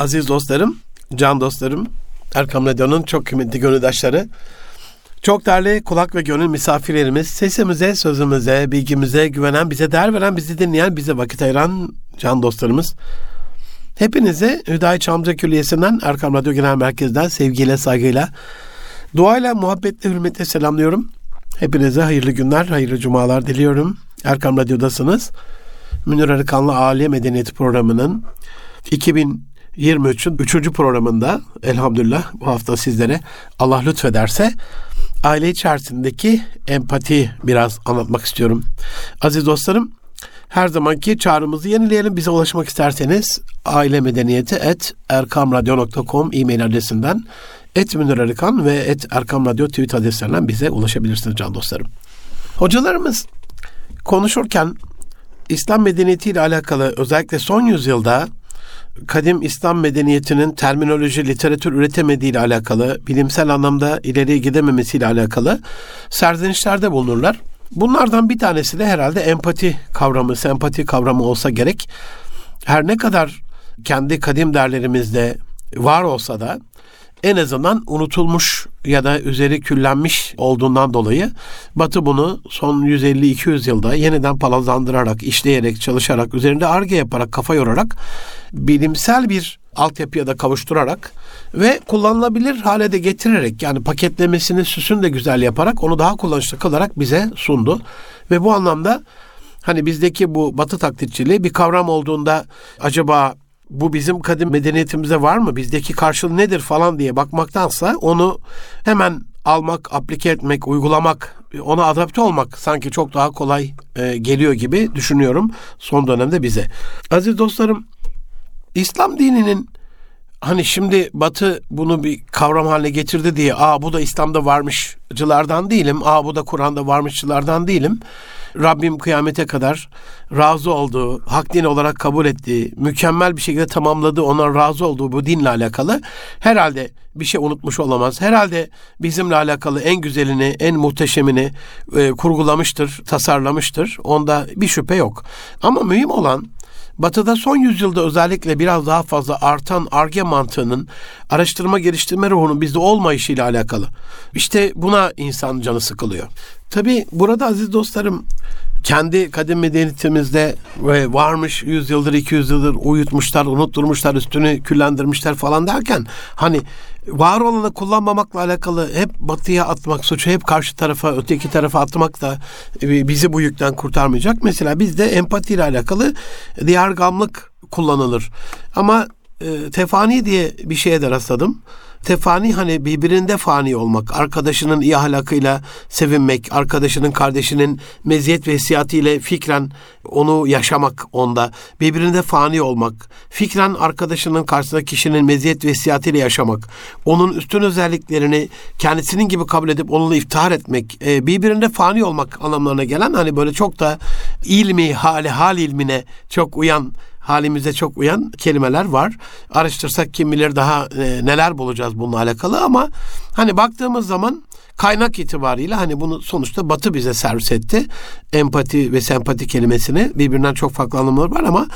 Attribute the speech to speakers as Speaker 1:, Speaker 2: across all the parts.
Speaker 1: Aziz dostlarım, can dostlarım, Erkam Radyo'nun çok kıymetli gönüldaşları, çok değerli kulak ve gönül misafirlerimiz, sesimize, sözümüze, bilgimize güvenen, bize değer veren, bizi dinleyen, bize vakit ayıran can dostlarımız. Hepinize Hüdayi Çamlıca Külliyesi'nden, Erkam Radyo Genel Merkez'den sevgiyle, saygıyla, duayla, muhabbetle, hürmetle selamlıyorum. Hepinize hayırlı günler, hayırlı cumalar diliyorum. Erkam Radyo'dasınız. Münir Arıkanlı Aile Medeniyeti programının 2023'ün 3. programında elhamdülillah bu hafta sizlere Allah lütfederse aile içerisindeki empati biraz anlatmak istiyorum. Aziz dostlarım her zamanki çağrımızı yenileyelim. Bize ulaşmak isterseniz aile medeniyeti et erkamradyo.com e-mail adresinden et Münir ve et Erkam tweet adreslerinden bize ulaşabilirsiniz can dostlarım. Hocalarımız konuşurken İslam medeniyeti ile alakalı özellikle son yüzyılda kadim İslam medeniyetinin terminoloji, literatür üretemediği ile alakalı, bilimsel anlamda ileriye gidememesi ile alakalı serzenişlerde bulunurlar. Bunlardan bir tanesi de herhalde empati kavramı, sempati kavramı olsa gerek. Her ne kadar kendi kadim derlerimizde var olsa da en azından unutulmuş ya da üzeri küllenmiş olduğundan dolayı Batı bunu son 150-200 yılda yeniden palazlandırarak, işleyerek, çalışarak, üzerinde arge yaparak, kafa yorarak bilimsel bir altyapıya da kavuşturarak ve kullanılabilir hale de getirerek yani paketlemesini süsünü de güzel yaparak onu daha kullanışlı kılarak bize sundu. Ve bu anlamda hani bizdeki bu batı taklitçiliği bir kavram olduğunda acaba bu bizim kadim medeniyetimize var mı? Bizdeki karşılığı nedir falan diye bakmaktansa onu hemen almak, aplike etmek, uygulamak, ona adapte olmak sanki çok daha kolay e, geliyor gibi düşünüyorum son dönemde bize. Aziz dostlarım, İslam dininin hani şimdi Batı bunu bir kavram haline getirdi diye aa bu da İslam'da varmışçılardan değilim. Aa bu da Kur'an'da varmışçılardan değilim. Rabbim kıyamete kadar razı olduğu, hak din olarak kabul ettiği, mükemmel bir şekilde tamamladığı, ona razı olduğu bu dinle alakalı herhalde bir şey unutmuş olamaz. Herhalde bizimle alakalı en güzelini, en muhteşemini e, kurgulamıştır, tasarlamıştır. Onda bir şüphe yok. Ama mühim olan Batı'da son yüzyılda özellikle biraz daha fazla artan arge mantığının araştırma geliştirme ruhunun bizde olmayışıyla alakalı. İşte buna insan canı sıkılıyor. Tabi burada aziz dostlarım kendi kadim medeniyetimizde ve varmış 100 yıldır 200 yıldır uyutmuşlar, unutturmuşlar, üstünü küllendirmişler falan derken hani var olanı kullanmamakla alakalı hep batıya atmak suçu hep karşı tarafa öteki tarafa atmak da e, bizi bu yükten kurtarmayacak. Mesela bizde empati ile alakalı diyargamlık kullanılır. Ama e, tefani diye bir şeye de rastladım. Tefani hani birbirinde fani olmak, arkadaşının iyi ahlakıyla sevinmek, arkadaşının kardeşinin meziyet ve hissiyatıyla fikren onu yaşamak onda, birbirinde fani olmak, fikren arkadaşının karşısında kişinin meziyet ve hissiyatıyla yaşamak, onun üstün özelliklerini kendisinin gibi kabul edip onunla iftihar etmek, e, birbirinde fani olmak anlamlarına gelen hani böyle çok da ilmi, hali, hal ilmine çok uyan halimize çok uyan kelimeler var. Araştırsak kim bilir daha e, neler bulacağız bununla alakalı ama hani baktığımız zaman kaynak itibariyle hani bunu sonuçta Batı bize servis etti. Empati ve sempati kelimesini birbirinden çok farklı anlamları var ama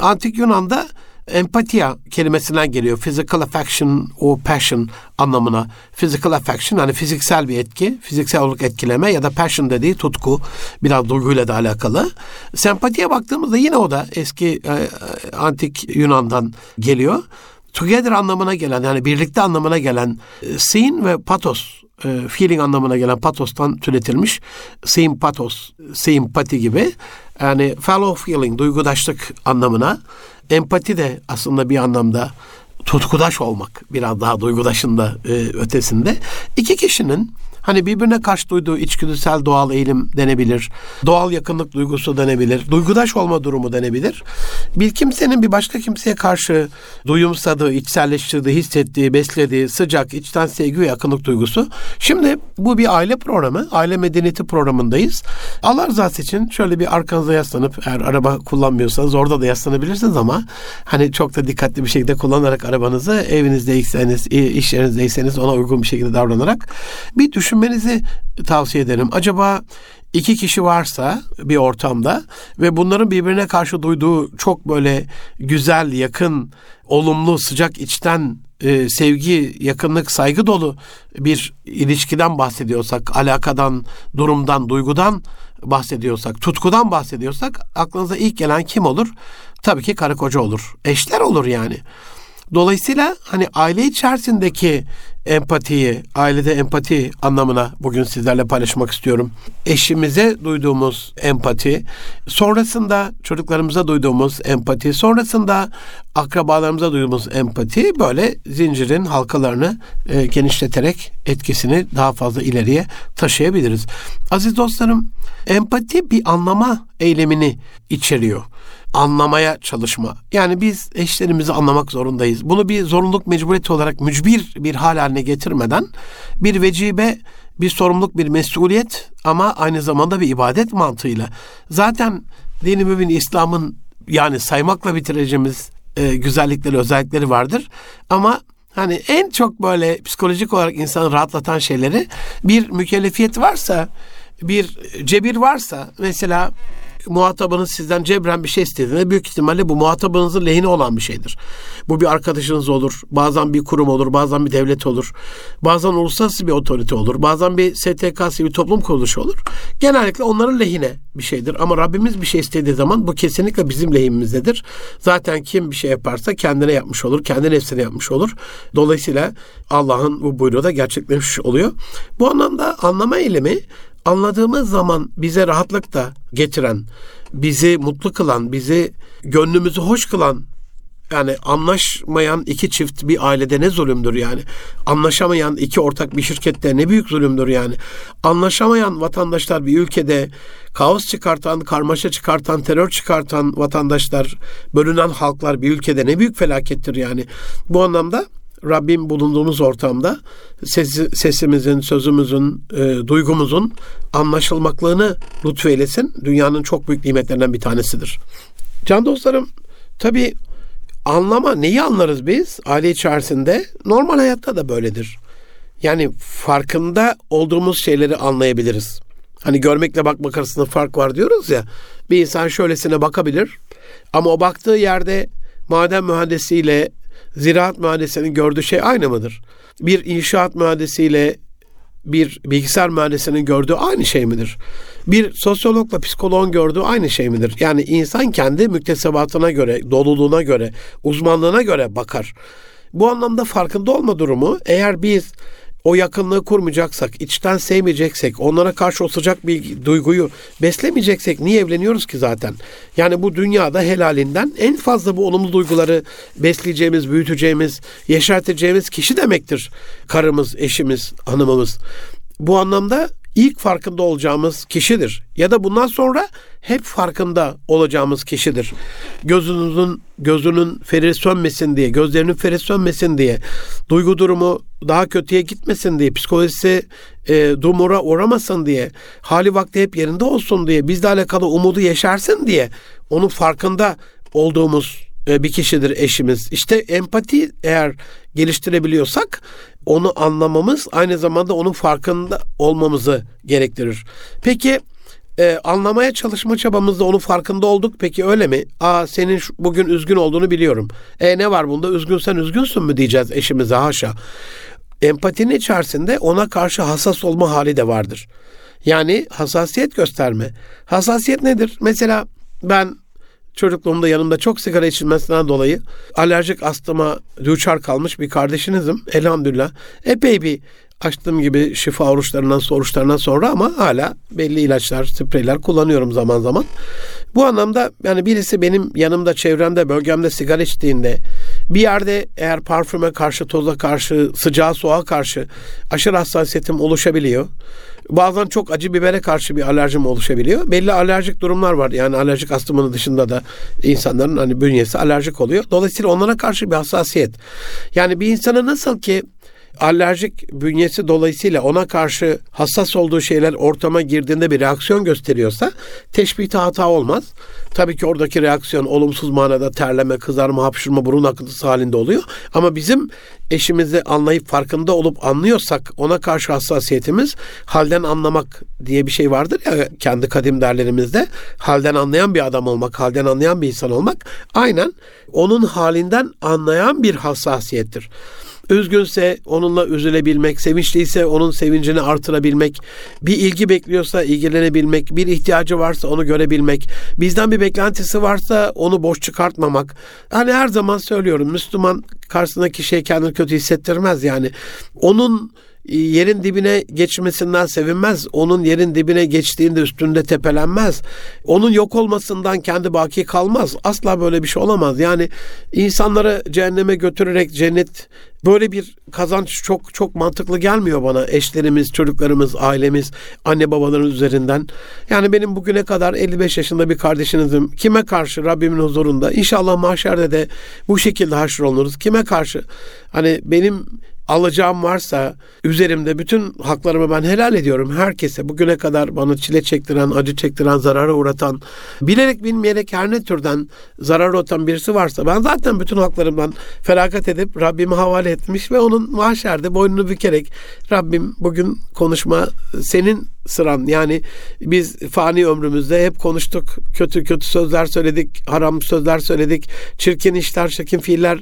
Speaker 1: antik Yunan'da empatiya kelimesinden geliyor. Physical affection o passion anlamına. Physical affection hani fiziksel bir etki, fiziksel olarak etkileme ya da passion dediği tutku biraz duyguyla da alakalı. Sempatiye baktığımızda yine o da eski e, e antik Yunan'dan geliyor. Together anlamına gelen yani birlikte anlamına gelen e, ve patos e, feeling anlamına gelen patostan türetilmiş sympatos, simpati gibi yani fellow feeling, duygudaşlık anlamına Empati de aslında bir anlamda tutkudaş olmak biraz daha duygudaşın da e, ötesinde. İki kişinin Hani birbirine karşı duyduğu içgüdüsel doğal eğilim denebilir. Doğal yakınlık duygusu denebilir. Duygudaş olma durumu denebilir. Bir kimsenin bir başka kimseye karşı duyumsadığı, içselleştirdiği, hissettiği, beslediği sıcak, içten sevgi ve yakınlık duygusu. Şimdi bu bir aile programı. Aile medeniyeti programındayız. Allah rızası için şöyle bir arkanıza yaslanıp eğer araba kullanmıyorsanız orada da yaslanabilirsiniz ama hani çok da dikkatli bir şekilde kullanarak arabanızı evinizdeyseniz, iş yerinizdeyseniz ona uygun bir şekilde davranarak bir düşün düşünmenizi tavsiye ederim. Acaba iki kişi varsa bir ortamda ve bunların birbirine karşı duyduğu çok böyle güzel, yakın, olumlu, sıcak içten e, sevgi, yakınlık, saygı dolu bir ilişkiden bahsediyorsak, alakadan, durumdan, duygudan bahsediyorsak, tutkudan bahsediyorsak aklınıza ilk gelen kim olur? Tabii ki karı koca olur. Eşler olur yani. Dolayısıyla hani aile içerisindeki empatiyi, ailede empati anlamına bugün sizlerle paylaşmak istiyorum. Eşimize duyduğumuz empati, sonrasında çocuklarımıza duyduğumuz empati, sonrasında akrabalarımıza duyduğumuz empati böyle zincirin halkalarını e, genişleterek etkisini daha fazla ileriye taşıyabiliriz. Aziz dostlarım, empati bir anlama eylemini içeriyor anlamaya çalışma. Yani biz eşlerimizi anlamak zorundayız. Bunu bir zorunluluk mecburiyeti olarak mücbir bir hal haline getirmeden bir vecibe, bir sorumluluk, bir mesuliyet ama aynı zamanda bir ibadet mantığıyla. Zaten dini mümin İslam'ın yani saymakla bitireceğimiz e, güzellikleri, özellikleri vardır. Ama hani en çok böyle psikolojik olarak insanı rahatlatan şeyleri bir mükellefiyet varsa, bir cebir varsa mesela muhatabınız sizden cebren bir şey istediğinde büyük ihtimalle bu muhatabınızın lehine olan bir şeydir. Bu bir arkadaşınız olur, bazen bir kurum olur, bazen bir devlet olur, bazen uluslararası bir otorite olur, bazen bir STK'sı bir toplum kuruluşu olur. Genellikle onların lehine bir şeydir. Ama Rabbimiz bir şey istediği zaman bu kesinlikle bizim lehimizdedir. Zaten kim bir şey yaparsa kendine yapmış olur, kendi nefsine yapmış olur. Dolayısıyla Allah'ın bu buyruğu da gerçekleşmiş oluyor. Bu anlamda anlama eylemi anladığımız zaman bize rahatlık da getiren, bizi mutlu kılan, bizi gönlümüzü hoş kılan yani anlaşmayan iki çift bir ailede ne zulümdür yani. Anlaşamayan iki ortak bir şirkette ne büyük zulümdür yani. Anlaşamayan vatandaşlar bir ülkede kaos çıkartan, karmaşa çıkartan, terör çıkartan vatandaşlar, bölünen halklar bir ülkede ne büyük felakettir yani. Bu anlamda Rabbim bulunduğumuz ortamda sesi, sesimizin, sözümüzün, e, duygumuzun anlaşılmaklığını lütfeylesin. Dünyanın çok büyük nimetlerinden bir tanesidir. Can dostlarım, tabi anlama neyi anlarız biz aile içerisinde? Normal hayatta da böyledir. Yani farkında olduğumuz şeyleri anlayabiliriz. Hani görmekle bakmak arasında fark var diyoruz ya. Bir insan şöylesine bakabilir ama o baktığı yerde maden mühendisiyle ziraat mühendisinin gördüğü şey aynı mıdır? Bir inşaat mühendisiyle bir bilgisayar mühendisinin gördüğü aynı şey midir? Bir sosyologla psikoloğun gördüğü aynı şey midir? Yani insan kendi müktesebatına göre, doluluğuna göre, uzmanlığına göre bakar. Bu anlamda farkında olma durumu eğer biz o yakınlığı kurmayacaksak, içten sevmeyeceksek, onlara karşı o sıcak bir duyguyu beslemeyeceksek niye evleniyoruz ki zaten? Yani bu dünyada helalinden en fazla bu olumlu duyguları besleyeceğimiz, büyüteceğimiz, yeşerteceğimiz kişi demektir. Karımız, eşimiz, hanımımız. Bu anlamda ilk farkında olacağımız kişidir. Ya da bundan sonra hep farkında olacağımız kişidir. Gözünüzün gözünün feri sönmesin diye, gözlerinin feri sönmesin diye, duygu durumu daha kötüye gitmesin diye, psikolojisi e, dumura uğramasın diye, hali vakti hep yerinde olsun diye, bizle alakalı umudu yeşersin diye onun farkında olduğumuz bir kişidir eşimiz. İşte empati eğer geliştirebiliyorsak onu anlamamız aynı zamanda onun farkında olmamızı gerektirir. Peki e, anlamaya çalışma çabamızda onun farkında olduk. Peki öyle mi? Aa senin bugün üzgün olduğunu biliyorum. E ne var bunda? Üzgünsen üzgünsün mü diyeceğiz eşimize haşa. Empatinin içerisinde ona karşı hassas olma hali de vardır. Yani hassasiyet gösterme. Hassasiyet nedir? Mesela ben çocukluğumda yanımda çok sigara içilmesinden dolayı alerjik astıma düçar kalmış bir kardeşinizim. Elhamdülillah. Epey bir açtığım gibi şifa oruçlarından oruçlarından sonra ama hala belli ilaçlar, spreyler kullanıyorum zaman zaman. Bu anlamda yani birisi benim yanımda, çevremde, bölgemde sigara içtiğinde bir yerde eğer parfüme karşı, toza karşı, sıcağa soğuğa karşı aşırı hassasiyetim oluşabiliyor. Bazen çok acı bibere karşı bir alerjim oluşabiliyor. Belli alerjik durumlar var. Yani alerjik astımının dışında da insanların hani bünyesi alerjik oluyor. Dolayısıyla onlara karşı bir hassasiyet. Yani bir insana nasıl ki alerjik bünyesi dolayısıyla ona karşı hassas olduğu şeyler ortama girdiğinde bir reaksiyon gösteriyorsa teşbihte hata olmaz. Tabii ki oradaki reaksiyon olumsuz manada terleme, kızarma, hapşırma, burun akıntısı halinde oluyor. Ama bizim eşimizi anlayıp farkında olup anlıyorsak ona karşı hassasiyetimiz halden anlamak diye bir şey vardır ya kendi kadim derlerimizde. Halden anlayan bir adam olmak, halden anlayan bir insan olmak aynen onun halinden anlayan bir hassasiyettir. Üzgünse onunla üzülebilmek, sevinçliyse onun sevincini artırabilmek, bir ilgi bekliyorsa ilgilenebilmek, bir ihtiyacı varsa onu görebilmek, bizden bir beklentisi varsa onu boş çıkartmamak. Hani her zaman söylüyorum Müslüman karşısındaki şey kendini kötü hissettirmez yani. Onun yerin dibine geçmesinden sevinmez. Onun yerin dibine geçtiğinde üstünde tepelenmez. Onun yok olmasından kendi baki kalmaz. Asla böyle bir şey olamaz. Yani insanları cehenneme götürerek cennet böyle bir kazanç çok çok mantıklı gelmiyor bana. Eşlerimiz, çocuklarımız, ailemiz, anne babaların üzerinden. Yani benim bugüne kadar 55 yaşında bir kardeşinizim. Kime karşı Rabbimin huzurunda? İnşallah mahşerde de bu şekilde haşrolunuruz. Kime karşı? Hani benim alacağım varsa üzerimde bütün haklarımı ben helal ediyorum herkese. Bugüne kadar bana çile çektiren, acı çektiren, zarara uğratan, bilerek bilmeyerek her ne türden zarar uğratan birisi varsa ben zaten bütün haklarımdan feragat edip Rabbime havale etmiş ve onun mahşerde boynunu bükerek Rabbim bugün konuşma senin sıran. Yani biz fani ömrümüzde hep konuştuk. Kötü kötü sözler söyledik, haram sözler söyledik, çirkin işler, çirkin fiiller,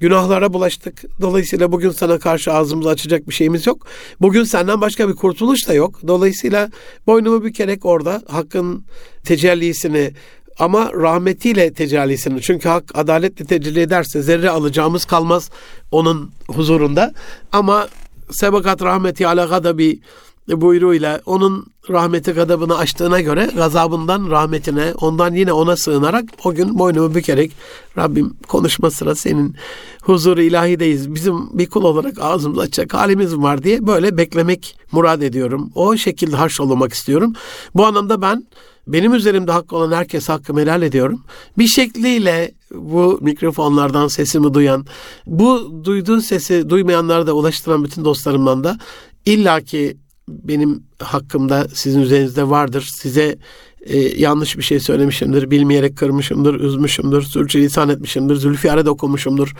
Speaker 1: günahlara bulaştık. Dolayısıyla bugün sana karşı ağzımızı açacak bir şeyimiz yok. Bugün senden başka bir kurtuluş da yok. Dolayısıyla boynumu bükerek orada hakkın tecellisini ama rahmetiyle tecellisini. Çünkü hak adaletle tecelli ederse zerre alacağımız kalmaz onun huzurunda. Ama sebakat rahmeti ala gadabi buyruğuyla onun rahmeti gadabını açtığına göre gazabından rahmetine ondan yine ona sığınarak o gün boynumu bükerek Rabbim konuşma sıra senin huzuru ilahideyiz. Bizim bir kul olarak ağzımız açacak halimiz var diye böyle beklemek murad ediyorum. O şekilde olmak istiyorum. Bu anlamda ben benim üzerimde hakkı olan herkes hakkımı helal ediyorum. Bir şekliyle bu mikrofonlardan sesimi duyan, bu duyduğu sesi duymayanlara da ulaştıran bütün dostlarımdan da illaki benim hakkımda sizin üzerinizde vardır. Size e, yanlış bir şey söylemişimdir, bilmeyerek kırmışımdır, üzmüşümdür, sürçülisan etmişimdir, zülfiyare dokunmuşumdur.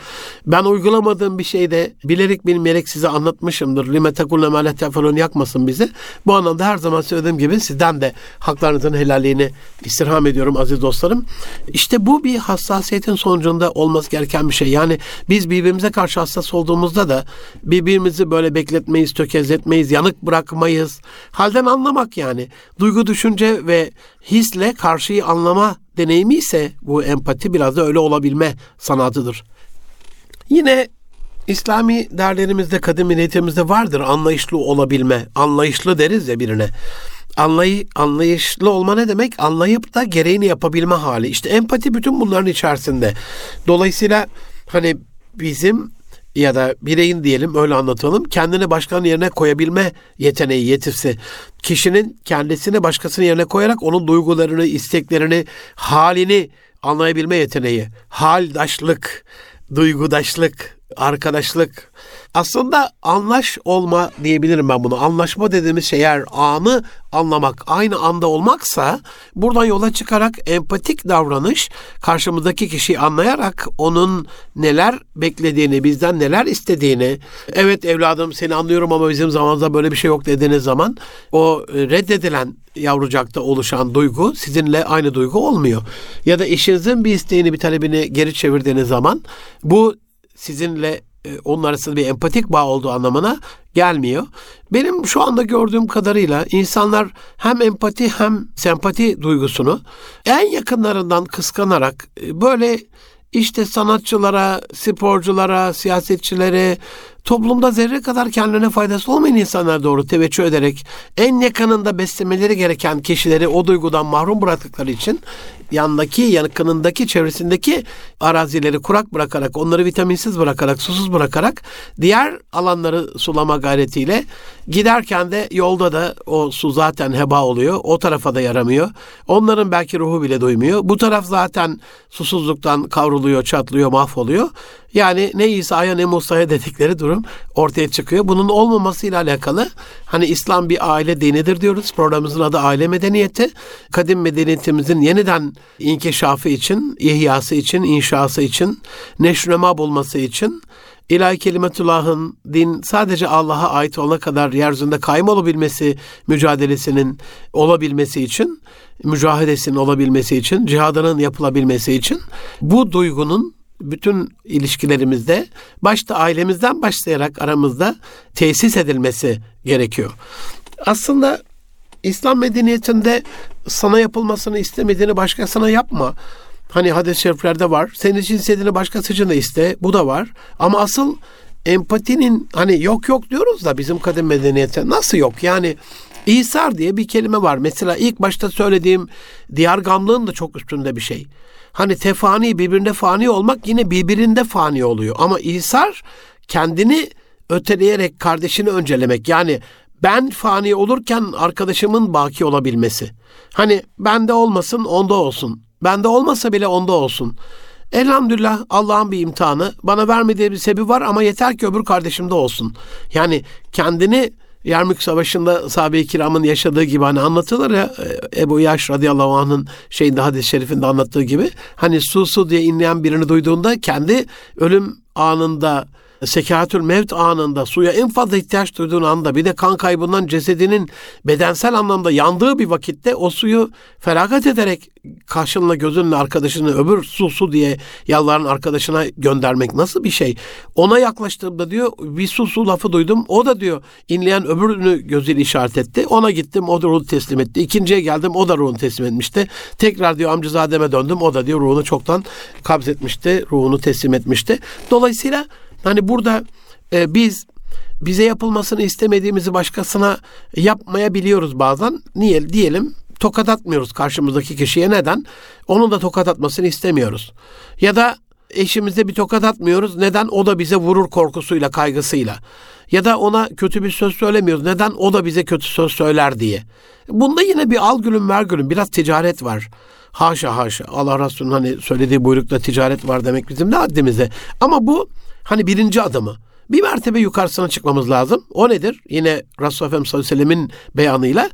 Speaker 1: Ben uygulamadığım bir şeyde bilerek bilmeyerek size anlatmışımdır. Lime tekulle melet yakmasın bizi. Bu anlamda her zaman söylediğim gibi sizden de haklarınızın helalliğini istirham ediyorum aziz dostlarım. İşte bu bir hassasiyetin sonucunda olması gereken bir şey. Yani biz birbirimize karşı hassas olduğumuzda da birbirimizi böyle bekletmeyiz, tökezletmeyiz, yanık bırakmayız. Halden anlamak yani. Duygu, düşünce ve hisle karşıyı anlama deneyimi ise bu empati biraz da öyle olabilme sanatıdır. Yine İslami derlerimizde, kadim milletimizde vardır anlayışlı olabilme. Anlayışlı deriz ya birine. Anlay, anlayışlı olma ne demek? Anlayıp da gereğini yapabilme hali. İşte empati bütün bunların içerisinde. Dolayısıyla hani bizim ya da bireyin diyelim öyle anlatalım kendini başkanın yerine koyabilme yeteneği, yetisi. Kişinin kendisini başkasının yerine koyarak onun duygularını, isteklerini, halini anlayabilme yeteneği. Haldaşlık, duygudaşlık, arkadaşlık. Aslında anlaş olma diyebilirim ben bunu. Anlaşma dediğimiz şey eğer anı anlamak, aynı anda olmaksa buradan yola çıkarak empatik davranış karşımızdaki kişiyi anlayarak onun neler beklediğini, bizden neler istediğini, evet evladım seni anlıyorum ama bizim zamanımızda böyle bir şey yok dediğiniz zaman o reddedilen yavrucakta oluşan duygu sizinle aynı duygu olmuyor. Ya da eşinizin bir isteğini, bir talebini geri çevirdiğiniz zaman bu sizinle onun arasında bir empatik bağ olduğu anlamına gelmiyor. Benim şu anda gördüğüm kadarıyla insanlar hem empati hem sempati duygusunu en yakınlarından kıskanarak e, böyle işte sanatçılara, sporculara, siyasetçilere, toplumda zerre kadar kendilerine faydası olmayan insanlara doğru teveccüh ederek en yakınında beslemeleri gereken kişileri o duygudan mahrum bıraktıkları için yandaki, yakınındaki, çevresindeki arazileri kurak bırakarak, onları vitaminsiz bırakarak, susuz bırakarak diğer alanları sulama gayretiyle giderken de yolda da o su zaten heba oluyor. O tarafa da yaramıyor. Onların belki ruhu bile duymuyor. Bu taraf zaten susuzluktan kavruluyor, çatlıyor, mahvoluyor. Yani ne İsa'ya ne Musa'ya dedikleri durum durum ortaya çıkıyor. Bunun olmamasıyla alakalı hani İslam bir aile dinidir diyoruz. Programımızın adı aile medeniyeti. Kadim medeniyetimizin yeniden inkişafı için, ihyası için, inşası için, neşrema bulması için İlahi kelimetullahın din sadece Allah'a ait olana kadar yeryüzünde kaym olabilmesi mücadelesinin olabilmesi için, mücahedesinin olabilmesi için, cihadının yapılabilmesi için bu duygunun bütün ilişkilerimizde başta ailemizden başlayarak aramızda tesis edilmesi gerekiyor. Aslında İslam medeniyetinde sana yapılmasını istemediğini başkasına yapma. Hani hadis-i şeriflerde var. Senin için istediğini başkası için de iste. Bu da var. Ama asıl empatinin hani yok yok diyoruz da bizim kadın medeniyete nasıl yok? Yani İsar diye bir kelime var. Mesela ilk başta söylediğim diyar gamlığın da çok üstünde bir şey. Hani tefani birbirinde fani olmak yine birbirinde fani oluyor. Ama İsar kendini öteleyerek kardeşini öncelemek. Yani ben fani olurken arkadaşımın baki olabilmesi. Hani bende olmasın onda olsun. Bende olmasa bile onda olsun. Elhamdülillah Allah'ın bir imtihanı. Bana vermediği bir sebebi var ama yeter ki öbür kardeşimde olsun. Yani kendini Yermük Savaşı'nda sahabe-i kiramın yaşadığı gibi hani anlatılır ya e, Ebu Yaş radıyallahu anh'ın şeyinde hadis-i şerifinde anlattığı gibi hani su su diye inleyen birini duyduğunda kendi ölüm anında sekatül mevt anında suya en fazla ihtiyaç duyduğun anda bir de kan kaybından cesedinin bedensel anlamda yandığı bir vakitte o suyu feragat ederek karşınla gözünle arkadaşını öbür su su diye yalvaran arkadaşına göndermek nasıl bir şey? Ona yaklaştığımda diyor bir su su lafı duydum. O da diyor inleyen öbürünü gözüyle işaret etti. Ona gittim o da ruhunu teslim etti. İkinciye geldim o da ruhunu teslim etmişti. Tekrar diyor amcazademe döndüm. O da diyor ruhunu çoktan kabz etmişti. Ruhunu teslim etmişti. Dolayısıyla Hani burada e, biz bize yapılmasını istemediğimizi başkasına yapmayabiliyoruz bazen. Niye diyelim tokat atmıyoruz karşımızdaki kişiye neden? Onun da tokat atmasını istemiyoruz. Ya da eşimize bir tokat atmıyoruz. Neden? O da bize vurur korkusuyla, kaygısıyla. Ya da ona kötü bir söz söylemiyoruz. Neden? O da bize kötü söz söyler diye. Bunda yine bir al gülüm ver gülüm. Biraz ticaret var. Haşa haşa. Allah Resulü'nün hani söylediği buyrukta ticaret var demek bizim ne haddimize. Ama bu Hani birinci adımı. Bir mertebe yukarısına çıkmamız lazım. O nedir? Yine Resulullah Efendimiz sallallahu aleyhi ve sellemin beyanıyla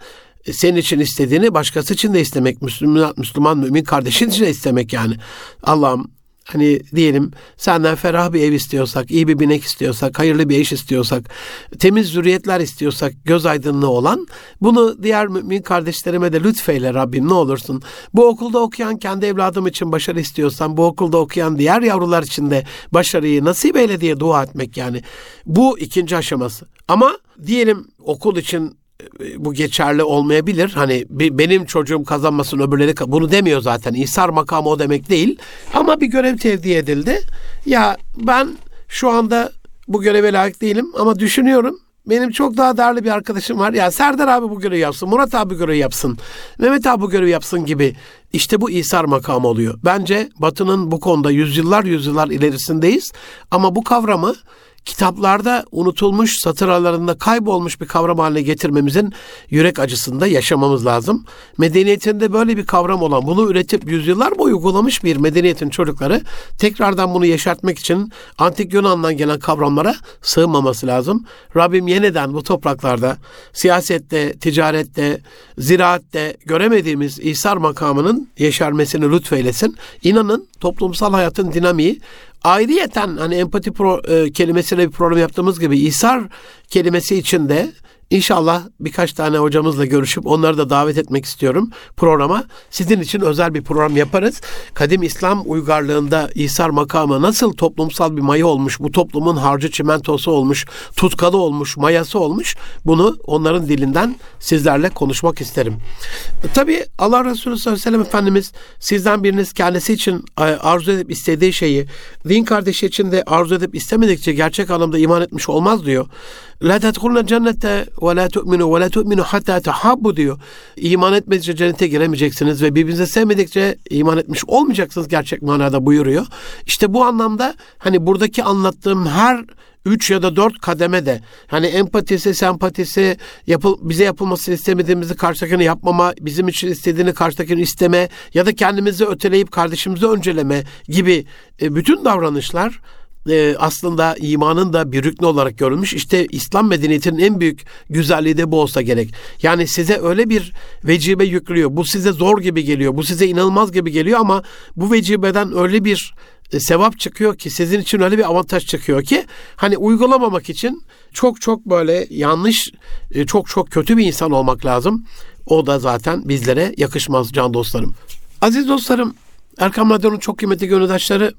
Speaker 1: e, senin için istediğini başkası için de istemek. Müslüman, Müslüman mümin kardeşin için de istemek yani. Allah'ım Hani diyelim senden ferah bir ev istiyorsak, iyi bir binek istiyorsak, hayırlı bir eş istiyorsak, temiz zürriyetler istiyorsak, göz aydınlığı olan bunu diğer mümin kardeşlerime de lütfeyle Rabbim ne olursun. Bu okulda okuyan kendi evladım için başarı istiyorsan, bu okulda okuyan diğer yavrular için de başarıyı nasip eyle diye dua etmek yani. Bu ikinci aşaması. Ama diyelim okul için bu geçerli olmayabilir. Hani benim çocuğum kazanmasın öbürleri bunu demiyor zaten. İsar makamı o demek değil. Ama bir görev tevdi edildi. Ya ben şu anda bu göreve layık değilim ama düşünüyorum. Benim çok daha değerli bir arkadaşım var. Ya Serdar abi bu görevi yapsın, Murat abi görevi yapsın, Mehmet abi bu görevi yapsın gibi. İşte bu İsar makamı oluyor. Bence Batı'nın bu konuda yüzyıllar yüzyıllar ilerisindeyiz. Ama bu kavramı kitaplarda unutulmuş, satır aralarında kaybolmuş bir kavram haline getirmemizin yürek acısında yaşamamız lazım. Medeniyetinde böyle bir kavram olan, bunu üretip yüzyıllar boyu uygulamış bir medeniyetin çocukları tekrardan bunu yaşartmak için antik Yunan'dan gelen kavramlara sığınmaması lazım. Rabbim yeniden bu topraklarda siyasette, ticarette, ziraatte göremediğimiz İsar makamının yeşermesini lütfeylesin. İnanın toplumsal hayatın dinamiği Ayrıyeten hani empati pro, e, kelimesiyle bir program yaptığımız gibi İsar kelimesi içinde İnşallah birkaç tane hocamızla görüşüp onları da davet etmek istiyorum programa. Sizin için özel bir program yaparız. Kadim İslam uygarlığında İsar makamı nasıl toplumsal bir maya olmuş, bu toplumun harcı çimentosu olmuş, tutkalı olmuş, mayası olmuş. Bunu onların dilinden sizlerle konuşmak isterim. Tabi Allah Resulü sallallahu aleyhi ve sellem Efendimiz sizden biriniz kendisi için e, arzu edip istediği şeyi din kardeşi için de arzu edip istemedikçe gerçek anlamda iman etmiş olmaz diyor. La tedhulna cennete ve la tu'minu ve la tu'minu hatta tahabbu diyor. İman etmedikçe cennete giremeyeceksiniz ve birbirinize sevmedikçe iman etmiş olmayacaksınız gerçek manada buyuruyor. İşte bu anlamda hani buradaki anlattığım her üç ya da dört kademe de hani empatisi, sempatisi, yapıl, bize yapılmasını istemediğimizi karşıdakine yapmama, bizim için istediğini karşıdakine isteme ya da kendimizi öteleyip kardeşimizi önceleme gibi e, bütün davranışlar e, aslında imanın da bir rüknü olarak görülmüş. İşte İslam medeniyetinin en büyük güzelliği de bu olsa gerek. Yani size öyle bir vecibe yüklüyor. Bu size zor gibi geliyor. Bu size inanılmaz gibi geliyor ama bu vecibeden öyle bir e, sevap çıkıyor ki sizin için öyle bir avantaj çıkıyor ki hani uygulamamak için çok çok böyle yanlış e, çok çok kötü bir insan olmak lazım. O da zaten bizlere yakışmaz can dostlarım. Aziz dostlarım Erkam Radyo'nun çok kıymetli gönüldaşları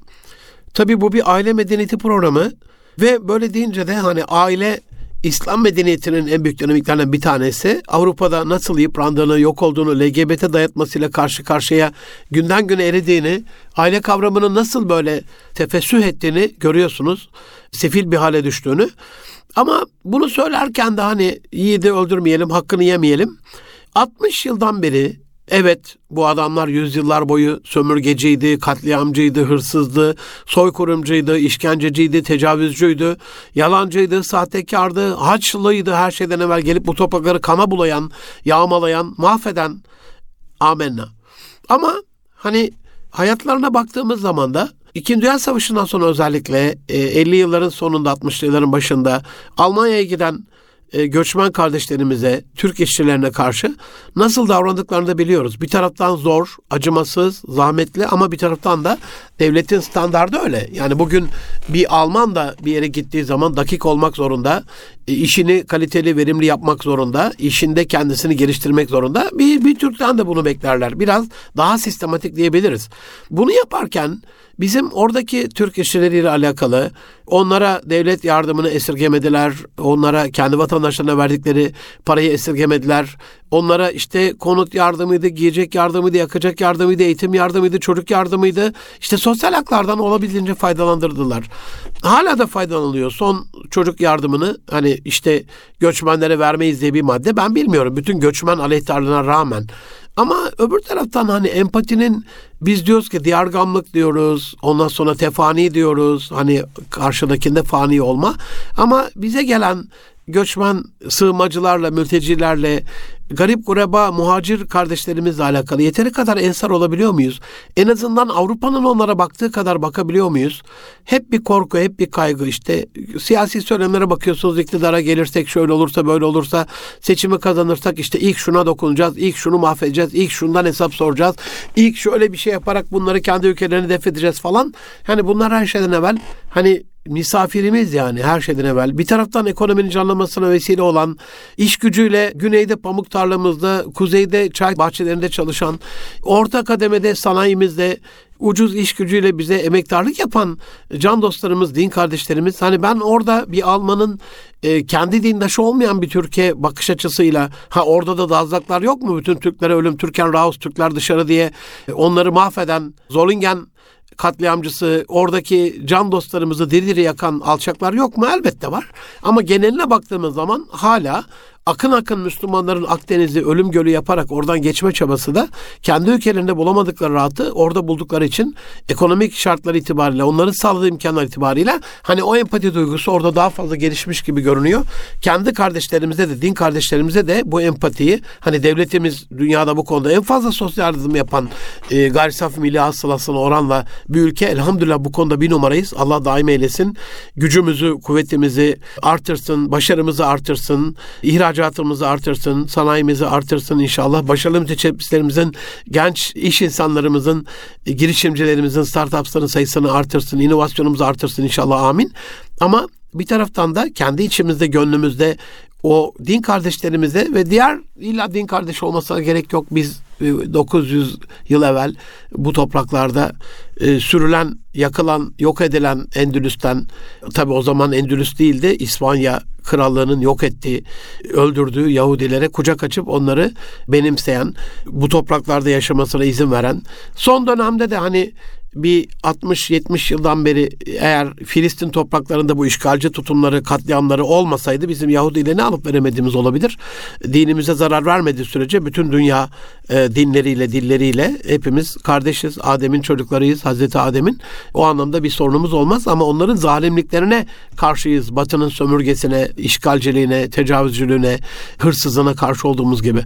Speaker 1: tabii bu bir aile medeniyeti programı ve böyle deyince de hani aile İslam medeniyetinin en büyük dinamiklerinden bir tanesi Avrupa'da nasıl yıprandığını, yok olduğunu, LGBT dayatmasıyla karşı karşıya günden güne eridiğini, aile kavramının nasıl böyle tefessüh ettiğini görüyorsunuz. Sefil bir hale düştüğünü. Ama bunu söylerken de hani yiğidi öldürmeyelim, hakkını yemeyelim. 60 yıldan beri Evet bu adamlar yüzyıllar boyu sömürgeciydi, katliamcıydı, hırsızdı, soykurumcuydu, işkenceciydi, tecavüzcüydü, yalancıydı, sahtekardı, haçlıydı her şeyden evvel gelip bu toprakları kana bulayan, yağmalayan, mahveden amenna. Ama hani hayatlarına baktığımız zaman da İkinci Dünya Savaşı'ndan sonra özellikle 50 yılların sonunda 60'lı yılların başında Almanya'ya giden e, göçmen kardeşlerimize, Türk işçilerine karşı nasıl davrandıklarını da biliyoruz. Bir taraftan zor, acımasız, zahmetli ama bir taraftan da devletin standardı öyle. Yani bugün bir Alman da bir yere gittiği zaman dakik olmak zorunda, e, işini kaliteli, verimli yapmak zorunda, işinde kendisini geliştirmek zorunda. Bir, bir Türk'ten de bunu beklerler. Biraz daha sistematik diyebiliriz. Bunu yaparken Bizim oradaki Türk işçileriyle alakalı onlara devlet yardımını esirgemediler. Onlara kendi vatandaşlarına verdikleri parayı esirgemediler. Onlara işte konut yardımıydı, giyecek yardımıydı, yakacak yardımıydı, eğitim yardımıydı, çocuk yardımıydı. İşte sosyal haklardan olabildiğince faydalandırdılar. Hala da faydalanılıyor. Son çocuk yardımını hani işte göçmenlere vermeyiz diye bir madde ben bilmiyorum. Bütün göçmen aleyhtarlığına rağmen ama öbür taraftan hani empatinin biz diyoruz ki diyargamlık diyoruz. Ondan sonra tefani diyoruz. Hani karşıdakinde fani olma. Ama bize gelen göçmen sığınmacılarla, mültecilerle, garip kureba, muhacir kardeşlerimizle alakalı yeteri kadar ensar olabiliyor muyuz? En azından Avrupa'nın onlara baktığı kadar bakabiliyor muyuz? Hep bir korku, hep bir kaygı işte. Siyasi söylemlere bakıyorsunuz iktidara gelirsek şöyle olursa böyle olursa seçimi kazanırsak işte ilk şuna dokunacağız, ilk şunu mahvedeceğiz, ilk şundan hesap soracağız, ilk şöyle bir şey yaparak bunları kendi ülkelerini def edeceğiz falan. Yani bunlar her şeyden evvel hani misafirimiz yani her şeyden evvel. Bir taraftan ekonominin canlanmasına vesile olan, iş gücüyle güneyde pamuk tarlamızda, kuzeyde çay bahçelerinde çalışan, orta kademede sanayimizde ucuz iş gücüyle bize emektarlık yapan can dostlarımız, din kardeşlerimiz. Hani ben orada bir Alman'ın e, kendi dindaşı olmayan bir Türkiye bakış açısıyla ha orada da dazlaklar yok mu? Bütün Türklere ölüm, Türken Raus, Türkler dışarı diye onları mahveden Zolingen katliamcısı, oradaki can dostlarımızı diri diri yakan alçaklar yok mu? Elbette var. Ama geneline baktığımız zaman hala akın akın Müslümanların Akdeniz'i ölüm gölü yaparak oradan geçme çabası da kendi ülkelerinde bulamadıkları rahatı orada buldukları için ekonomik şartlar itibariyle onların sağladığı imkanlar itibariyle hani o empati duygusu orada daha fazla gelişmiş gibi görünüyor. Kendi kardeşlerimize de din kardeşlerimize de bu empatiyi hani devletimiz dünyada bu konuda en fazla sosyal yardım yapan e, gayri safi milli hasılasına oranla bir ülke elhamdülillah bu konuda bir numarayız. Allah daim eylesin. Gücümüzü, kuvvetimizi artırsın, başarımızı artırsın, ihraç ihracatımızı artırsın, sanayimizi artırsın inşallah. Başarılı müteşebbislerimizin, genç iş insanlarımızın, girişimcilerimizin, startupsların sayısını artırsın, inovasyonumuzu artırsın inşallah amin. Ama bir taraftan da kendi içimizde, gönlümüzde o din kardeşlerimize ve diğer illa din kardeş olmasına gerek yok. Biz 900 e, yıl evvel bu topraklarda e, sürülen, yakılan, yok edilen Endülüs'ten tabi o zaman Endülüs değildi İspanya krallığının yok ettiği, öldürdüğü Yahudilere kucak açıp onları benimseyen, bu topraklarda yaşamasına izin veren, son dönemde de hani bir 60-70 yıldan beri eğer Filistin topraklarında bu işgalci tutumları, katliamları olmasaydı bizim Yahudi ile ne alıp veremediğimiz olabilir. Dinimize zarar vermediği sürece bütün dünya e, dinleriyle, dilleriyle hepimiz kardeşiz. Adem'in çocuklarıyız, Hazreti Adem'in. O anlamda bir sorunumuz olmaz ama onların zalimliklerine karşıyız. Batı'nın sömürgesine, işgalciliğine, tecavüzcülüğüne, hırsızlığına karşı olduğumuz gibi.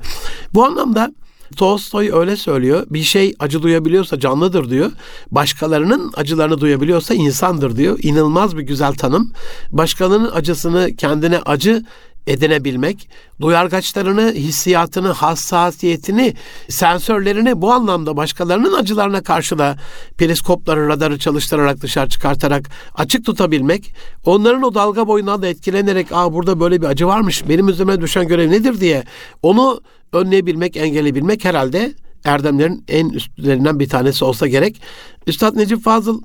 Speaker 1: Bu anlamda Tolstoy öyle söylüyor. Bir şey acı duyabiliyorsa canlıdır diyor. Başkalarının acılarını duyabiliyorsa insandır diyor. İnanılmaz bir güzel tanım. Başkalarının acısını kendine acı edinebilmek, duyargaçlarını, hissiyatını, hassasiyetini, sensörlerini bu anlamda başkalarının acılarına karşı da periskopları, radarı çalıştırarak dışarı çıkartarak açık tutabilmek, onların o dalga boyundan da etkilenerek aa burada böyle bir acı varmış, benim üzerime düşen görev nedir diye onu önleyebilmek, engelleyebilmek herhalde erdemlerin en üstlerinden bir tanesi olsa gerek. Üstad Necip Fazıl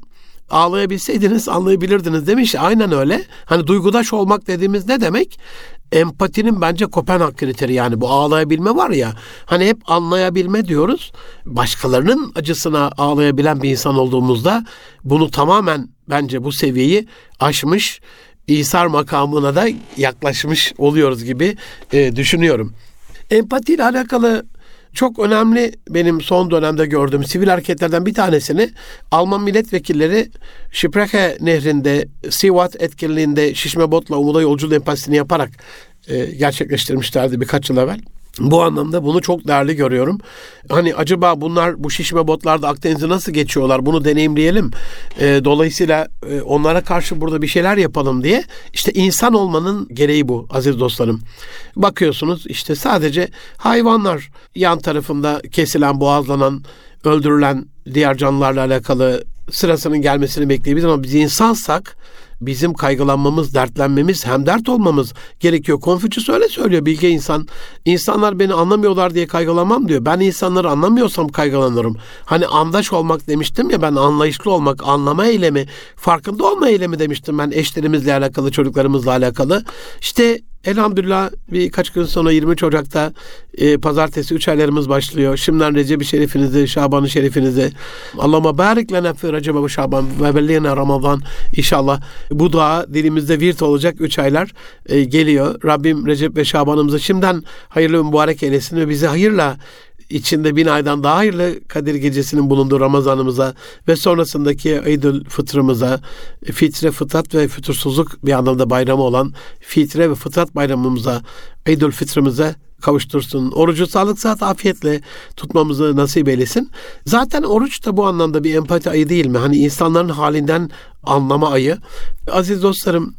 Speaker 1: ağlayabilseydiniz anlayabilirdiniz demiş. Aynen öyle. Hani duygudaş olmak dediğimiz ne demek? Empatinin bence Kopenhag kriteri yani bu ağlayabilme var ya. Hani hep anlayabilme diyoruz. Başkalarının acısına ağlayabilen bir insan olduğumuzda bunu tamamen bence bu seviyeyi aşmış İsar makamına da yaklaşmış oluyoruz gibi e, düşünüyorum. Empati ile alakalı çok önemli benim son dönemde gördüğüm sivil hareketlerden bir tanesini Alman milletvekilleri Şipreche nehrinde Sivat etkinliğinde şişme botla umuda yolculuk empatisini yaparak e, gerçekleştirmişlerdi birkaç yıl evvel. Bu anlamda bunu çok değerli görüyorum. Hani acaba bunlar bu şişme botlarda Akdeniz'i nasıl geçiyorlar bunu deneyimleyelim. E, dolayısıyla e, onlara karşı burada bir şeyler yapalım diye. İşte insan olmanın gereği bu aziz dostlarım. Bakıyorsunuz işte sadece hayvanlar yan tarafında kesilen, boğazlanan, öldürülen diğer canlılarla alakalı sırasının gelmesini bekleyebiliriz ama biz insansak bizim kaygılanmamız, dertlenmemiz, hem dert olmamız gerekiyor. Konfüçyüs öyle söylüyor bilge insan. İnsanlar beni anlamıyorlar diye kaygılanmam diyor. Ben insanları anlamıyorsam kaygılanırım. Hani andaş olmak demiştim ya ben anlayışlı olmak, anlama eylemi, farkında olma eylemi demiştim ben eşlerimizle alakalı, çocuklarımızla alakalı. İşte Elhamdülillah birkaç gün sonra 23 Ocak'ta e, pazartesi 3 aylarımız başlıyor. Şimdiden Recep-i Şerifinizi, Şaban-ı Şerifinizi. Allah'ıma barik fi Recep Şaban ve belliyene Ramazan. İnşallah bu dua dilimizde virt olacak 3 aylar e, geliyor. Rabbim Recep ve Şaban'ımızı şimdiden hayırlı mübarek eylesin ve bizi hayırla içinde bin aydan daha hayırlı Kadir Gecesi'nin bulunduğu Ramazanımıza ve sonrasındaki Eydül Fıtrımıza, fitre, fıtrat ve fütursuzluk bir anlamda bayramı olan fitre ve fıtrat bayramımıza, Eydül Fitrimize kavuştursun. Orucu sağlık saat afiyetle tutmamızı nasip eylesin. Zaten oruç da bu anlamda bir empati ayı değil mi? Hani insanların halinden anlama ayı. Aziz dostlarım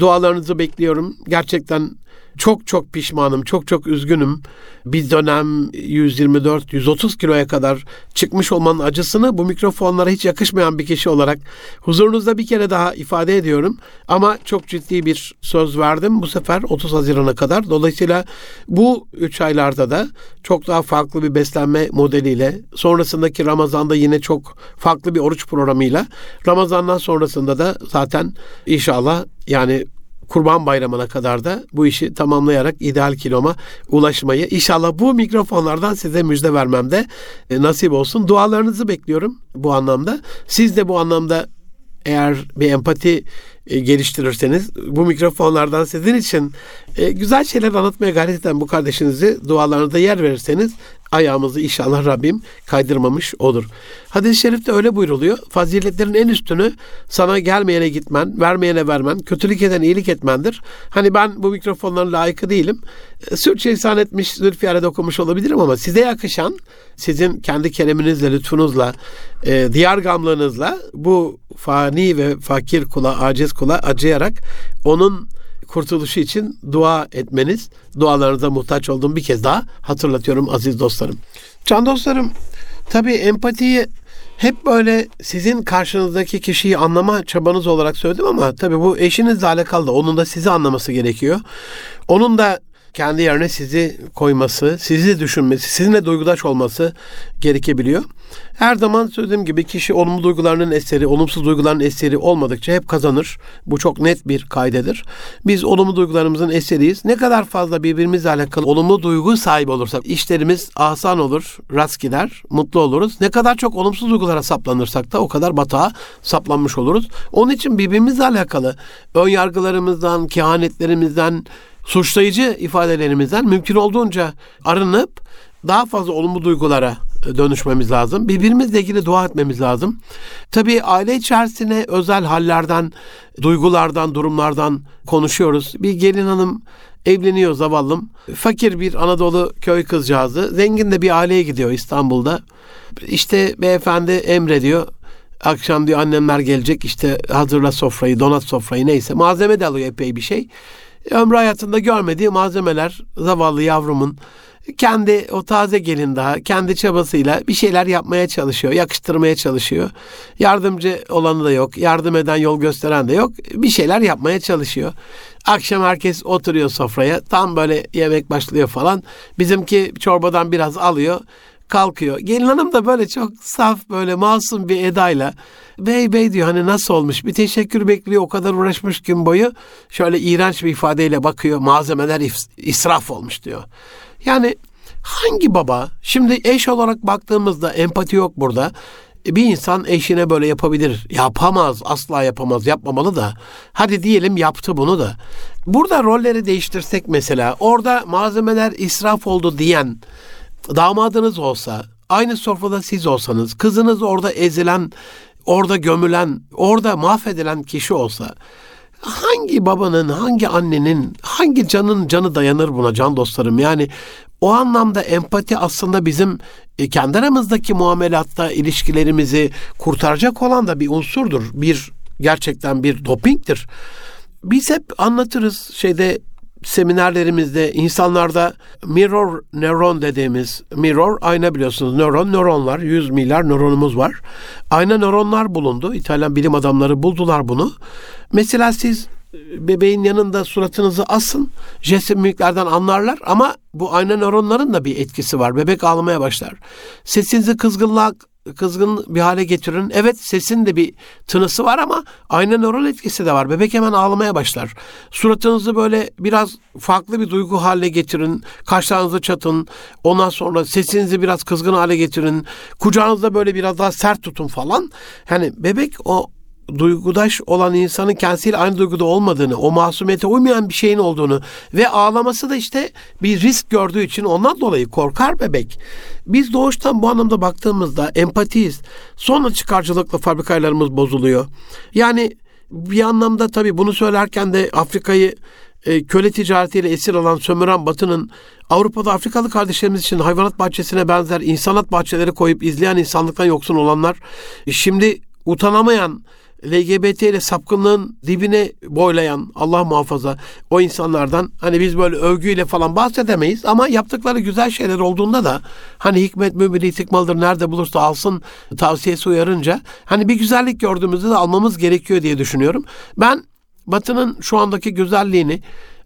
Speaker 1: dualarınızı bekliyorum. Gerçekten çok çok pişmanım, çok çok üzgünüm. Bir dönem 124-130 kiloya kadar çıkmış olmanın acısını bu mikrofonlara hiç yakışmayan bir kişi olarak huzurunuzda bir kere daha ifade ediyorum. Ama çok ciddi bir söz verdim bu sefer 30 Haziran'a kadar. Dolayısıyla bu 3 aylarda da çok daha farklı bir beslenme modeliyle sonrasındaki Ramazan'da yine çok farklı bir oruç programıyla Ramazan'dan sonrasında da zaten inşallah yani Kurban Bayramı'na kadar da bu işi tamamlayarak ideal kiloma ulaşmayı inşallah bu mikrofonlardan size müjde vermemde e, nasip olsun. Dualarınızı bekliyorum bu anlamda. Siz de bu anlamda eğer bir empati e, geliştirirseniz bu mikrofonlardan sizin için e, güzel şeyler anlatmaya gayret eden bu kardeşinizi dualarınızda yer verirseniz ayağımızı inşallah Rabbim kaydırmamış olur. Hadis-i şerifte öyle buyruluyor. Faziletlerin en üstünü sana gelmeyene gitmen, vermeyene vermen, kötülük eden iyilik etmendir. Hani ben bu mikrofonların layıkı değilim. E, Sürçe insan etmiş, zülfiyare okumuş olabilirim ama size yakışan, sizin kendi kereminizle, lütfunuzla, e, diyar gamlığınızla bu fani ve fakir kula, aciz kula acıyarak onun kurtuluşu için dua etmeniz, dualarınıza muhtaç olduğum bir kez daha hatırlatıyorum aziz dostlarım. Can dostlarım, tabii empatiyi hep böyle sizin karşınızdaki kişiyi anlama çabanız olarak söyledim ama tabii bu eşinizle alakalı da onun da sizi anlaması gerekiyor. Onun da kendi yerine sizi koyması, sizi düşünmesi, sizinle duygudaş olması gerekebiliyor. Her zaman söylediğim gibi kişi olumlu duygularının eseri, olumsuz duyguların eseri olmadıkça hep kazanır. Bu çok net bir kaydedir. Biz olumlu duygularımızın eseriyiz. Ne kadar fazla birbirimizle alakalı olumlu duygu sahibi olursak işlerimiz asan olur, rast gider, mutlu oluruz. Ne kadar çok olumsuz duygulara saplanırsak da o kadar batağa saplanmış oluruz. Onun için birbirimizle alakalı ön yargılarımızdan, kehanetlerimizden, suçlayıcı ifadelerimizden mümkün olduğunca arınıp daha fazla olumlu duygulara dönüşmemiz lazım. Birbirimizle ilgili dua etmemiz lazım. Tabii aile içerisine özel hallerden, duygulardan, durumlardan konuşuyoruz. Bir gelin hanım Evleniyor zavallım. Fakir bir Anadolu köy kızcağızı. Zengin de bir aileye gidiyor İstanbul'da. İşte beyefendi emrediyor. Akşam diyor annemler gelecek işte hazırla sofrayı, donat sofrayı neyse. Malzeme de alıyor epey bir şey. Ömrü hayatında görmediği malzemeler zavallı yavrumun kendi o taze gelin daha kendi çabasıyla bir şeyler yapmaya çalışıyor, yakıştırmaya çalışıyor. Yardımcı olanı da yok, yardım eden yol gösteren de yok. Bir şeyler yapmaya çalışıyor. Akşam herkes oturuyor sofraya. Tam böyle yemek başlıyor falan. Bizimki çorbadan biraz alıyor kalkıyor. Gelin hanım da böyle çok saf böyle masum bir edayla bey bey diyor hani nasıl olmuş bir teşekkür bekliyor o kadar uğraşmış gün boyu şöyle iğrenç bir ifadeyle bakıyor malzemeler israf olmuş diyor. Yani hangi baba şimdi eş olarak baktığımızda empati yok burada bir insan eşine böyle yapabilir. Yapamaz, asla yapamaz, yapmamalı da. Hadi diyelim yaptı bunu da. Burada rolleri değiştirsek mesela, orada malzemeler israf oldu diyen damadınız olsa, aynı sofrada siz olsanız, kızınız orada ezilen, orada gömülen, orada mahvedilen kişi olsa, hangi babanın, hangi annenin, hangi canın canı dayanır buna can dostlarım? Yani o anlamda empati aslında bizim e, kendi aramızdaki muamelatta ilişkilerimizi kurtaracak olan da bir unsurdur. Bir gerçekten bir dopingtir. Biz hep anlatırız şeyde seminerlerimizde insanlarda mirror nöron dediğimiz mirror ayna biliyorsunuz nöron nöronlar 100 milyar nöronumuz var. Ayna nöronlar bulundu. İtalyan bilim adamları buldular bunu. Mesela siz bebeğin yanında suratınızı asın. Jest mimiklerden anlarlar ama bu ayna nöronların da bir etkisi var. Bebek ağlamaya başlar. Sesinizi kızgınlığa kızgın bir hale getirin. Evet sesin de bir tınısı var ama ayna nöron etkisi de var. Bebek hemen ağlamaya başlar. Suratınızı böyle biraz farklı bir duygu haline getirin. Kaşlarınızı çatın. Ondan sonra sesinizi biraz kızgın hale getirin. Kucağınızda böyle biraz daha sert tutun falan. Yani bebek o duygudaş olan insanın kendisiyle aynı duyguda olmadığını, o masumiyete uymayan bir şeyin olduğunu ve ağlaması da işte bir risk gördüğü için ondan dolayı korkar bebek. Biz doğuştan bu anlamda baktığımızda empatiyiz. Sonra çıkarcılıkla fabrikalarımız bozuluyor. Yani bir anlamda tabii bunu söylerken de Afrika'yı e, köle ticaretiyle esir alan sömüren Batı'nın Avrupa'da Afrikalı kardeşlerimiz için hayvanat bahçesine benzer insanat bahçeleri koyup izleyen insanlıktan yoksun olanlar şimdi utanamayan LGBT ile sapkınlığın dibine boylayan Allah muhafaza o insanlardan hani biz böyle övgüyle falan bahsedemeyiz ama yaptıkları güzel şeyler olduğunda da hani hikmet mümini tıkmalıdır nerede bulursa alsın tavsiyesi uyarınca hani bir güzellik gördüğümüzde de almamız gerekiyor diye düşünüyorum. Ben Batı'nın şu andaki güzelliğini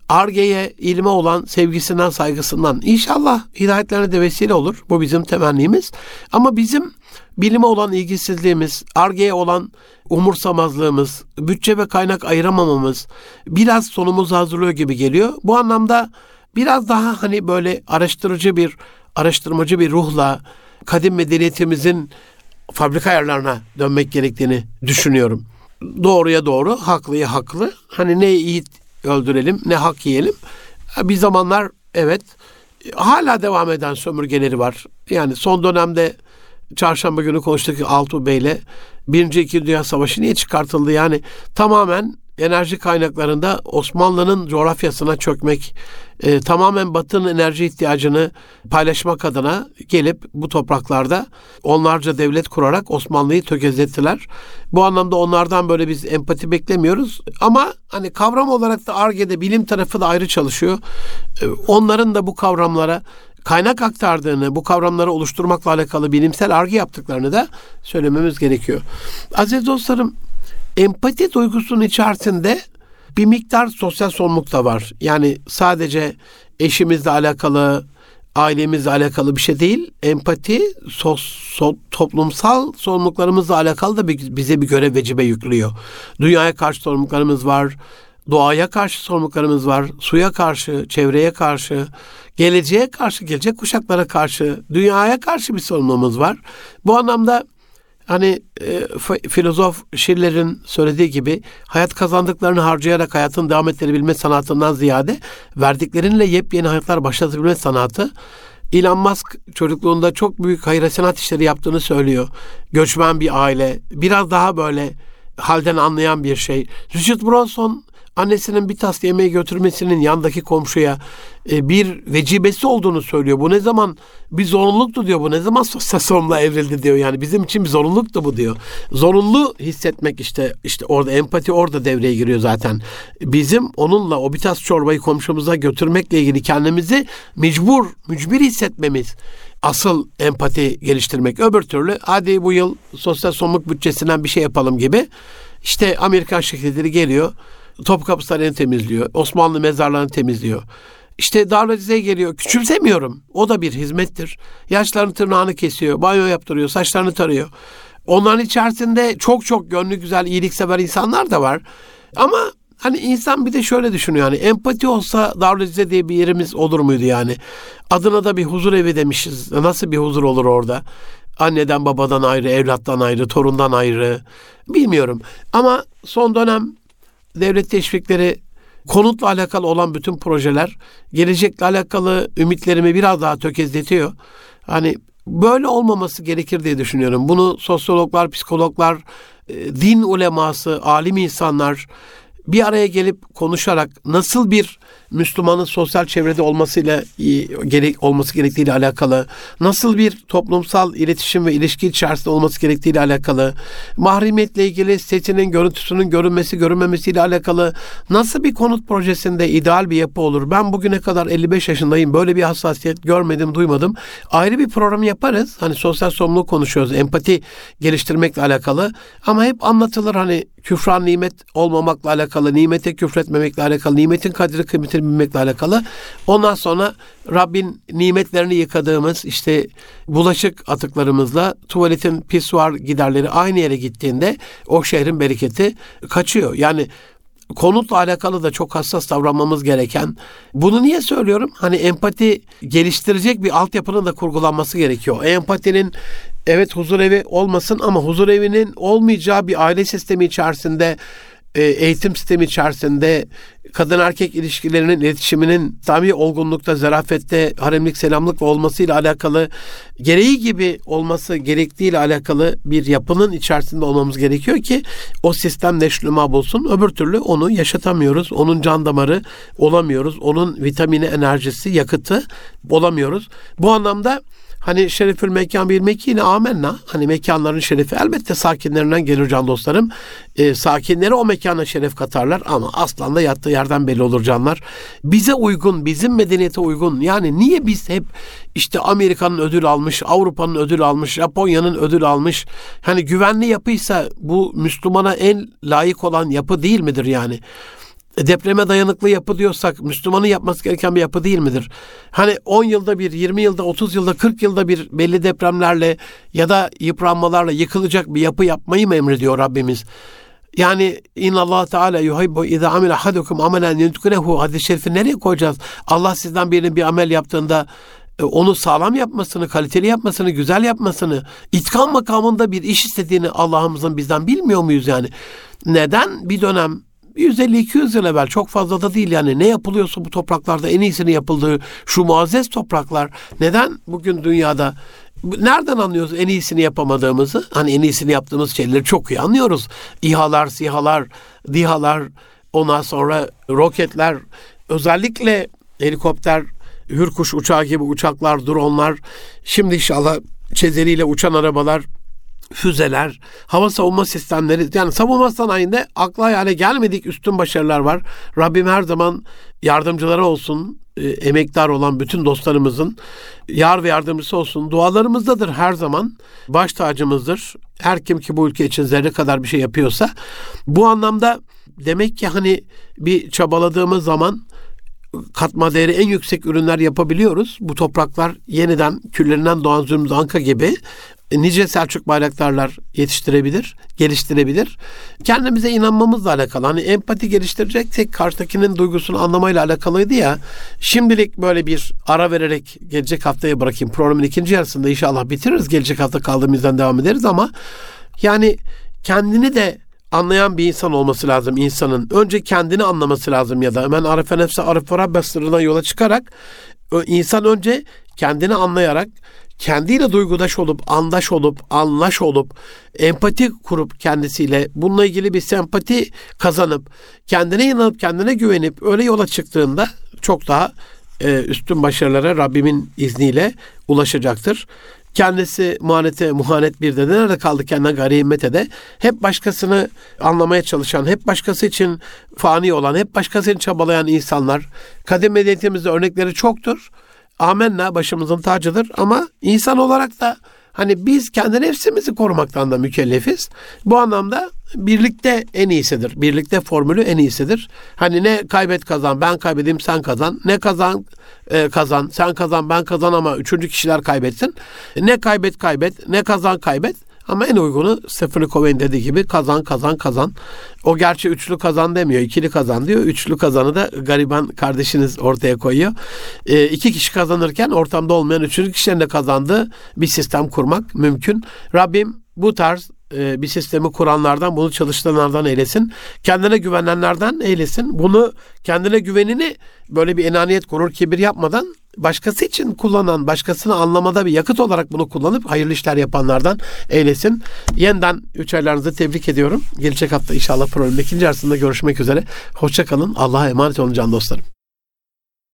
Speaker 1: Arge'ye, ilme olan sevgisinden, saygısından inşallah hidayetlerine de vesile olur. Bu bizim temennimiz. Ama bizim bilime olan ilgisizliğimiz, Arge'ye olan umursamazlığımız, bütçe ve kaynak ayıramamamız biraz sonumuzu hazırlıyor gibi geliyor. Bu anlamda biraz daha hani böyle araştırıcı bir, araştırmacı bir ruhla kadim medeniyetimizin fabrika ayarlarına dönmek gerektiğini düşünüyorum. Doğruya doğru, haklıya haklı. Hani ne iyi öldürelim ne hak yiyelim. Bir zamanlar evet hala devam eden sömürgeleri var. Yani son dönemde çarşamba günü konuştuk Altuğ Bey'le Birinci İkinci Dünya Savaşı niye çıkartıldı? Yani tamamen enerji kaynaklarında Osmanlı'nın coğrafyasına çökmek, e, tamamen Batı'nın enerji ihtiyacını paylaşmak adına gelip bu topraklarda onlarca devlet kurarak Osmanlı'yı tökezlettiler. Bu anlamda onlardan böyle biz empati beklemiyoruz. Ama hani kavram olarak da ARGE'de bilim tarafı da ayrı çalışıyor. E, onların da bu kavramlara kaynak aktardığını, bu kavramları oluşturmakla alakalı bilimsel argı yaptıklarını da söylememiz gerekiyor. Aziz dostlarım, empati duygusunun içerisinde bir miktar sosyal sorumluluk da var. Yani sadece eşimizle alakalı, ailemizle alakalı bir şey değil. Empati sos, so, toplumsal sorumluluklarımızla alakalı da bir, bize bir görev vecibe yüklüyor. Dünyaya karşı sorumluluklarımız var. Doğaya karşı sorumluluklarımız var. Suya karşı, çevreye karşı, geleceğe karşı, gelecek kuşaklara karşı, dünyaya karşı bir sorumluluğumuz var. Bu anlamda Hani e, filozof Schiller'in söylediği gibi hayat kazandıklarını harcayarak hayatın devam ettirebilme sanatından ziyade verdiklerinle yepyeni hayatlar başlatabilme sanatı Elon Musk çocukluğunda çok büyük hayır sanat işleri yaptığını söylüyor. Göçmen bir aile, biraz daha böyle halden anlayan bir şey. Richard Branson annesinin bir tas yemeği götürmesinin yandaki komşuya e, bir vecibesi olduğunu söylüyor. Bu ne zaman bir zorunluluktu diyor. Bu ne zaman sorumluluğa evrildi diyor. Yani bizim için bir zorunluluktu bu diyor. Zorunlu hissetmek işte işte orada empati orada devreye giriyor zaten. Bizim onunla o bir tas çorbayı komşumuza götürmekle ilgili kendimizi mecbur, mücbir hissetmemiz asıl empati geliştirmek. Öbür türlü hadi bu yıl sosyal sorumluluk bütçesinden bir şey yapalım gibi. İşte Amerikan şirketleri geliyor. Topkapı Sarayı'nı temizliyor. Osmanlı mezarlarını temizliyor. İşte Darülaziz'e geliyor. Küçümsemiyorum. O da bir hizmettir. Yaşlarını tırnağını kesiyor. Banyo yaptırıyor. Saçlarını tarıyor. Onların içerisinde çok çok gönlü güzel, iyiliksever insanlar da var. Ama hani insan bir de şöyle düşünüyor yani empati olsa Darülaziz'e diye bir yerimiz olur muydu yani? Adına da bir huzur evi demişiz. Nasıl bir huzur olur orada? Anneden babadan ayrı, evlattan ayrı, torundan ayrı. Bilmiyorum. Ama son dönem devlet teşvikleri konutla alakalı olan bütün projeler gelecekle alakalı ümitlerimi biraz daha tökezletiyor. Hani böyle olmaması gerekir diye düşünüyorum. Bunu sosyologlar, psikologlar, e, din uleması, alim insanlar bir araya gelip konuşarak nasıl bir Müslümanın sosyal çevrede olmasıyla gerek olması gerektiğiyle alakalı, nasıl bir toplumsal iletişim ve ilişki içerisinde olması gerektiğiyle alakalı, mahremiyetle ilgili setinin görüntüsünün görünmesi görünmemesiyle alakalı nasıl bir konut projesinde ideal bir yapı olur? Ben bugüne kadar 55 yaşındayım. Böyle bir hassasiyet görmedim, duymadım. Ayrı bir program yaparız. Hani sosyal sorumluluk konuşuyoruz. Empati geliştirmekle alakalı. Ama hep anlatılır hani küfran nimet olmamakla alakalı, nimete küfretmemekle alakalı, nimetin kadri kıymetini bilmekle alakalı. Ondan sonra Rabbin nimetlerini yıkadığımız işte bulaşık atıklarımızla tuvaletin pisuar giderleri aynı yere gittiğinde o şehrin bereketi kaçıyor. Yani konutla alakalı da çok hassas davranmamız gereken. Bunu niye söylüyorum? Hani empati geliştirecek bir altyapının da kurgulanması gerekiyor. Empatinin evet huzur evi olmasın ama huzur evinin olmayacağı bir aile sistemi içerisinde eğitim sistemi içerisinde kadın erkek ilişkilerinin iletişiminin tami olgunlukta, zarafette, haremlik, selamlık olmasıyla alakalı gereği gibi olması gerektiğiyle alakalı bir yapının içerisinde olmamız gerekiyor ki o sistem neşluma bulsun. Öbür türlü onu yaşatamıyoruz. Onun can damarı olamıyoruz. Onun vitamini, enerjisi, yakıtı olamıyoruz. Bu anlamda Hani şerefül mekan bir mekine amenna. Hani mekanların şerefi elbette sakinlerinden gelir can dostlarım. E, sakinleri o mekana şeref katarlar ama aslan da yattığı yerden belli olur canlar. Bize uygun, bizim medeniyete uygun. Yani niye biz hep işte Amerika'nın ödül almış, Avrupa'nın ödül almış, Japonya'nın ödül almış. Hani güvenli yapıysa bu Müslümana en layık olan yapı değil midir yani? Depreme dayanıklı yapı diyorsak Müslümanın yapması gereken bir yapı değil midir? Hani 10 yılda bir, 20 yılda, 30 yılda, 40 yılda bir belli depremlerle ya da yıpranmalarla yıkılacak bir yapı yapmayı mı emrediyor Rabbimiz? Yani inna Allah Teala yuhibbu iza amile ahadukum amelen yutkunehu hadis-i şerifi nereye koyacağız? Allah sizden birinin bir amel yaptığında e, onu sağlam yapmasını, kaliteli yapmasını, güzel yapmasını, itkan makamında bir iş istediğini Allah'ımızın bizden bilmiyor muyuz yani? Neden bir dönem 150-200 yıl evvel çok fazla da değil yani ne yapılıyorsa bu topraklarda en iyisini yapıldığı şu muazzez topraklar neden bugün dünyada nereden anlıyoruz en iyisini yapamadığımızı? Hani en iyisini yaptığımız şeyleri çok iyi anlıyoruz. İHA'lar, SİHA'lar, DİHA'lar, ondan sonra roketler, özellikle helikopter, hürkuş uçağı gibi uçaklar, dronlar, şimdi inşallah çezeliyle uçan arabalar füzeler, hava savunma sistemleri yani savunma sanayinde akla hayale gelmedik üstün başarılar var. Rabbim her zaman yardımcıları olsun. E, emektar olan bütün dostlarımızın yar ve yardımcısı olsun. Dualarımızdadır her zaman. Baş tacımızdır. Her kim ki bu ülke için zerre kadar bir şey yapıyorsa bu anlamda demek ki hani bir çabaladığımız zaman katma değeri en yüksek ürünler yapabiliyoruz. Bu topraklar yeniden küllerinden doğan Zümrüt Anka gibi nice Selçuk bayraktarlar yetiştirebilir, geliştirebilir. Kendimize inanmamızla alakalı. Hani empati geliştireceksek karşıdakinin duygusunu anlamayla alakalıydı ya. Şimdilik böyle bir ara vererek gelecek haftaya bırakayım. Programın ikinci yarısında inşallah bitiririz. Gelecek hafta kaldığımızdan devam ederiz ama yani kendini de anlayan bir insan olması lazım insanın. Önce kendini anlaması lazım ya da hemen Arife Nefse Arife Rabbe yola çıkarak insan önce kendini anlayarak kendiyle duygudaş olup, andaş olup, anlaş olup, empati kurup kendisiyle bununla ilgili bir sempati kazanıp, kendine inanıp, kendine güvenip öyle yola çıktığında çok daha e, üstün başarılara Rabbimin izniyle ulaşacaktır. Kendisi muhanete, muhanet bir de nerede kaldı kendine ganimete de hep başkasını anlamaya çalışan, hep başkası için fani olan, hep başkası için çabalayan insanlar. Kadim medeniyetimizde örnekleri çoktur. Amenna başımızın tacıdır ama insan olarak da Hani biz kendi nefsimizi korumaktan da mükellefiz. Bu anlamda birlikte en iyisidir. Birlikte formülü en iyisidir. Hani ne kaybet kazan, ben kaybedeyim sen kazan. Ne kazan e, kazan, sen kazan, ben kazan ama üçüncü kişiler kaybetsin. Ne kaybet kaybet, ne kazan kaybet. Ama en uygunu Stephen Covey'in dediği gibi kazan kazan kazan. O gerçi üçlü kazan demiyor, ikili kazan diyor. Üçlü kazanı da gariban kardeşiniz ortaya koyuyor. E, iki kişi kazanırken ortamda olmayan üçüncü kişilerin de kazandığı bir sistem kurmak mümkün. Rabbim bu tarz e, bir sistemi kuranlardan, bunu çalıştıranlardan eylesin. Kendine güvenenlerden eylesin. Bunu kendine güvenini böyle bir enaniyet korur, kibir yapmadan başkası için kullanan, başkasını anlamada bir yakıt olarak bunu kullanıp hayırlı işler yapanlardan eylesin. Yeniden üç aylarınızı tebrik ediyorum. Gelecek hafta inşallah programın ikinci arasında görüşmek üzere. Hoşçakalın. Allah'a emanet olun can dostlarım.